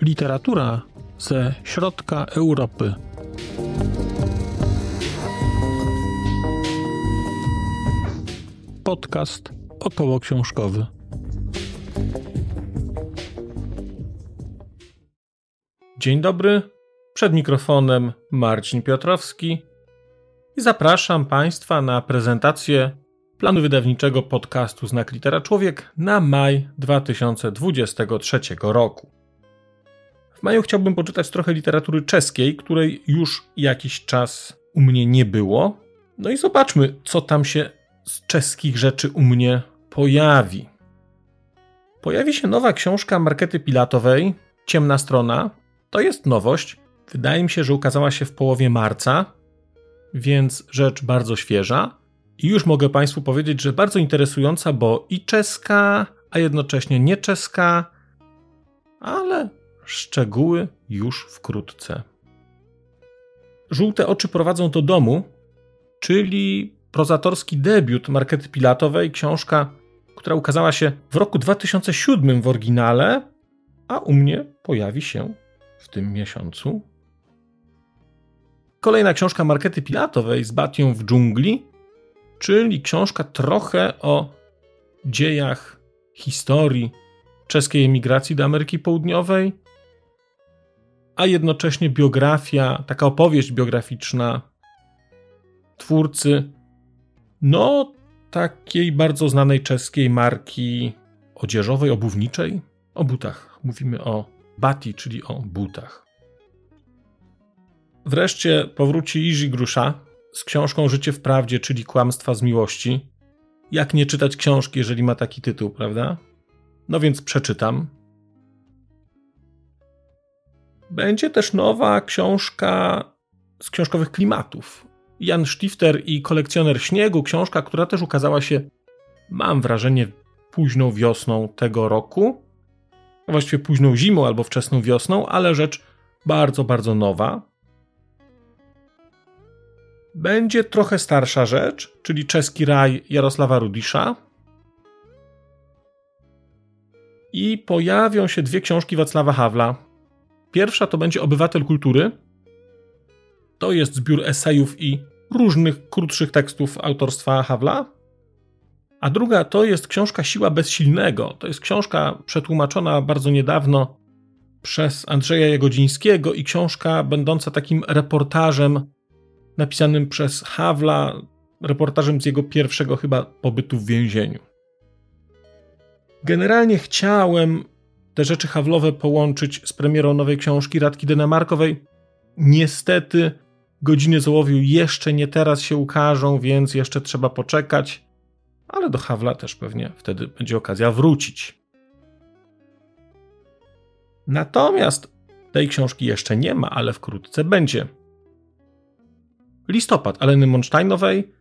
Literatura ze środka Europy. Podcast około książkowy. Dzień dobry. Przed mikrofonem Marcin Piotrowski i zapraszam Państwa na prezentację planu wydawniczego podcastu Znak Litera Człowiek na maj 2023 roku. W maju chciałbym poczytać trochę literatury czeskiej, której już jakiś czas u mnie nie było. No i zobaczmy, co tam się z czeskich rzeczy u mnie pojawi. Pojawi się nowa książka Markety Pilatowej, Ciemna Strona. To jest nowość. Wydaje mi się, że ukazała się w połowie marca, więc rzecz bardzo świeża. I już mogę Państwu powiedzieć, że bardzo interesująca, bo i czeska, a jednocześnie nie czeska, ale Szczegóły już wkrótce. Żółte oczy prowadzą do domu, czyli prozatorski debiut Markety Pilatowej, książka, która ukazała się w roku 2007 w oryginale, a u mnie pojawi się w tym miesiącu. Kolejna książka Markety Pilatowej z Batią w dżungli, czyli książka trochę o dziejach historii czeskiej emigracji do Ameryki Południowej, a jednocześnie biografia, taka opowieść biograficzna twórcy, no, takiej bardzo znanej czeskiej marki odzieżowej, obuwniczej, o butach. Mówimy o bati, czyli o butach. Wreszcie powróci Iży Grusza z książką Życie w prawdzie, czyli kłamstwa z miłości. Jak nie czytać książki, jeżeli ma taki tytuł, prawda? No więc przeczytam. Będzie też nowa książka z książkowych klimatów. Jan Stifter i kolekcjoner śniegu, książka, która też ukazała się, mam wrażenie, późną wiosną tego roku. Właściwie późną zimą albo wczesną wiosną, ale rzecz bardzo, bardzo nowa. Będzie trochę starsza rzecz, czyli czeski raj Jarosława Rudisza. I pojawią się dwie książki Wacława Hawla. Pierwsza to będzie Obywatel Kultury. To jest zbiór esejów i różnych krótszych tekstów autorstwa Hawla. A druga to jest książka Siła Bezsilnego. To jest książka przetłumaczona bardzo niedawno przez Andrzeja Jagodzińskiego i książka będąca takim reportażem napisanym przez Hawla, reportażem z jego pierwszego chyba pobytu w więzieniu. Generalnie chciałem te rzeczy Hawlowe połączyć z premierą nowej książki Radki Denemarkowej. Niestety godziny zołowiu jeszcze nie teraz się ukażą, więc jeszcze trzeba poczekać, ale do Hawla też pewnie wtedy będzie okazja wrócić. Natomiast tej książki jeszcze nie ma, ale wkrótce będzie. Listopad Aleny Monsteinowej.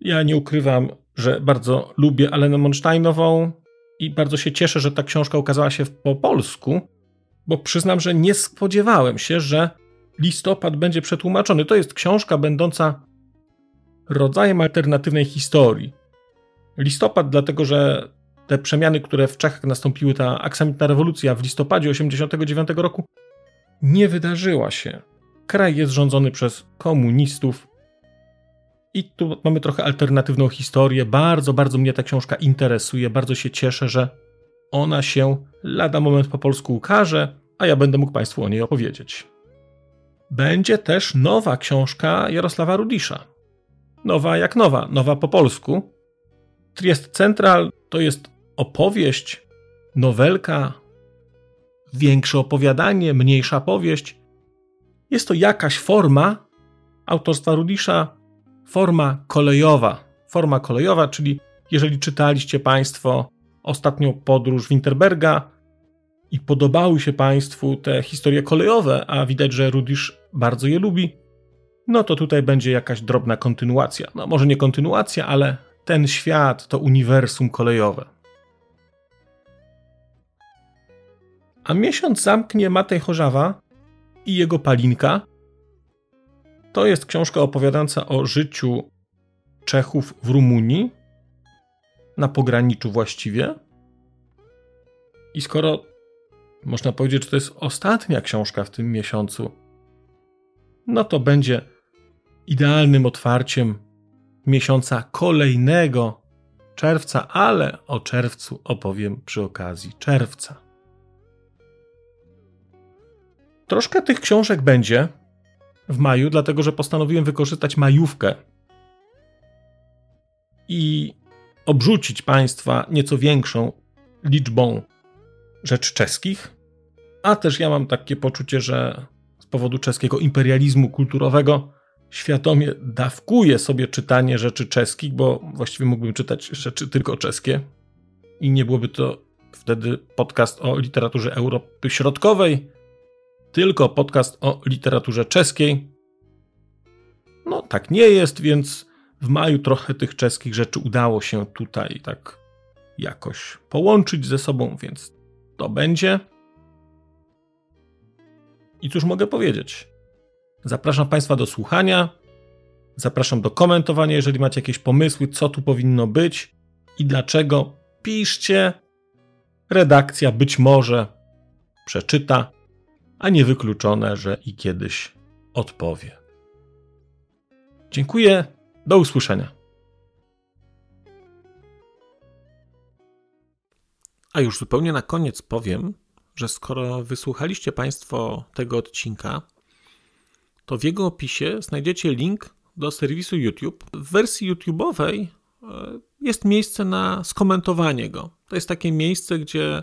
Ja nie ukrywam, że bardzo lubię Alenę Monsteinową i bardzo się cieszę, że ta książka ukazała się po polsku, bo przyznam, że nie spodziewałem się, że listopad będzie przetłumaczony. To jest książka będąca rodzajem alternatywnej historii. Listopad, dlatego że te przemiany, które w Czechach nastąpiły, ta aksamitna rewolucja w listopadzie 1989 roku, nie wydarzyła się. Kraj jest rządzony przez komunistów, i tu mamy trochę alternatywną historię. Bardzo, bardzo mnie ta książka interesuje. Bardzo się cieszę, że ona się lada moment po polsku ukaże, a ja będę mógł Państwu o niej opowiedzieć. Będzie też nowa książka Jarosława Rudisza. Nowa jak nowa, nowa po polsku. Triest Central to jest opowieść, nowelka, większe opowiadanie, mniejsza powieść. Jest to jakaś forma autorstwa Rudisza, forma kolejowa. Forma kolejowa, czyli jeżeli czytaliście Państwo ostatnią podróż Winterberga i podobały się Państwu te historie kolejowe, a widać, że Rudisz bardzo je lubi, no to tutaj będzie jakaś drobna kontynuacja. No może nie kontynuacja, ale ten świat, to uniwersum kolejowe. A miesiąc zamknie Matej Chorzawa i jego Palinka, To jest książka opowiadająca o życiu Czechów w Rumunii, na pograniczu właściwie. I skoro można powiedzieć, że to jest ostatnia książka w tym miesiącu, no to będzie idealnym otwarciem miesiąca kolejnego czerwca, ale o czerwcu opowiem przy okazji czerwca. Troszkę tych książek będzie w maju, dlatego że postanowiłem wykorzystać majówkę i obrzucić Państwa nieco większą liczbą rzeczy czeskich, a też ja mam takie poczucie, że z powodu czeskiego imperializmu kulturowego świadomie dawkuję sobie czytanie rzeczy czeskich, bo właściwie mógłbym czytać rzeczy tylko czeskie i nie byłoby to wtedy podcast o literaturze Europy Środkowej, tylko podcast o literaturze czeskiej. No, tak nie jest, więc w maju trochę tych czeskich rzeczy udało się tutaj tak jakoś połączyć ze sobą, więc to będzie. I cóż mogę powiedzieć? Zapraszam Państwa do słuchania. Zapraszam do komentowania, jeżeli macie jakieś pomysły, co tu powinno być i dlaczego. Piszcie. Redakcja być może przeczyta, a niewykluczone, że i kiedyś odpowie. Dziękuję. Do usłyszenia. A już zupełnie na koniec powiem, że skoro wysłuchaliście Państwo tego odcinka, to w jego opisie znajdziecie link do serwisu YouTube. W wersji YouTube'owej e, jest miejsce na skomentowanie go. To jest takie miejsce, gdzie